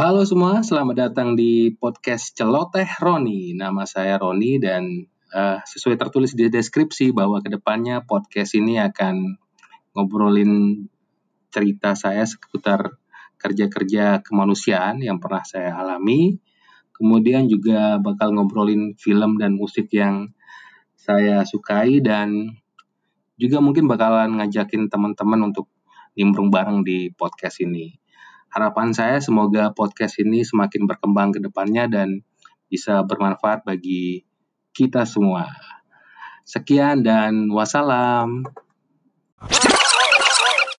Halo semua, selamat datang di podcast Celoteh Roni. Nama saya Roni dan uh, sesuai tertulis di deskripsi bahwa ke depannya podcast ini akan ngobrolin cerita saya seputar kerja-kerja kemanusiaan yang pernah saya alami. Kemudian juga bakal ngobrolin film dan musik yang saya sukai dan juga mungkin bakalan ngajakin teman-teman untuk nimbrung bareng di podcast ini. Harapan saya semoga podcast ini semakin berkembang ke depannya dan bisa bermanfaat bagi kita semua. Sekian dan wassalam.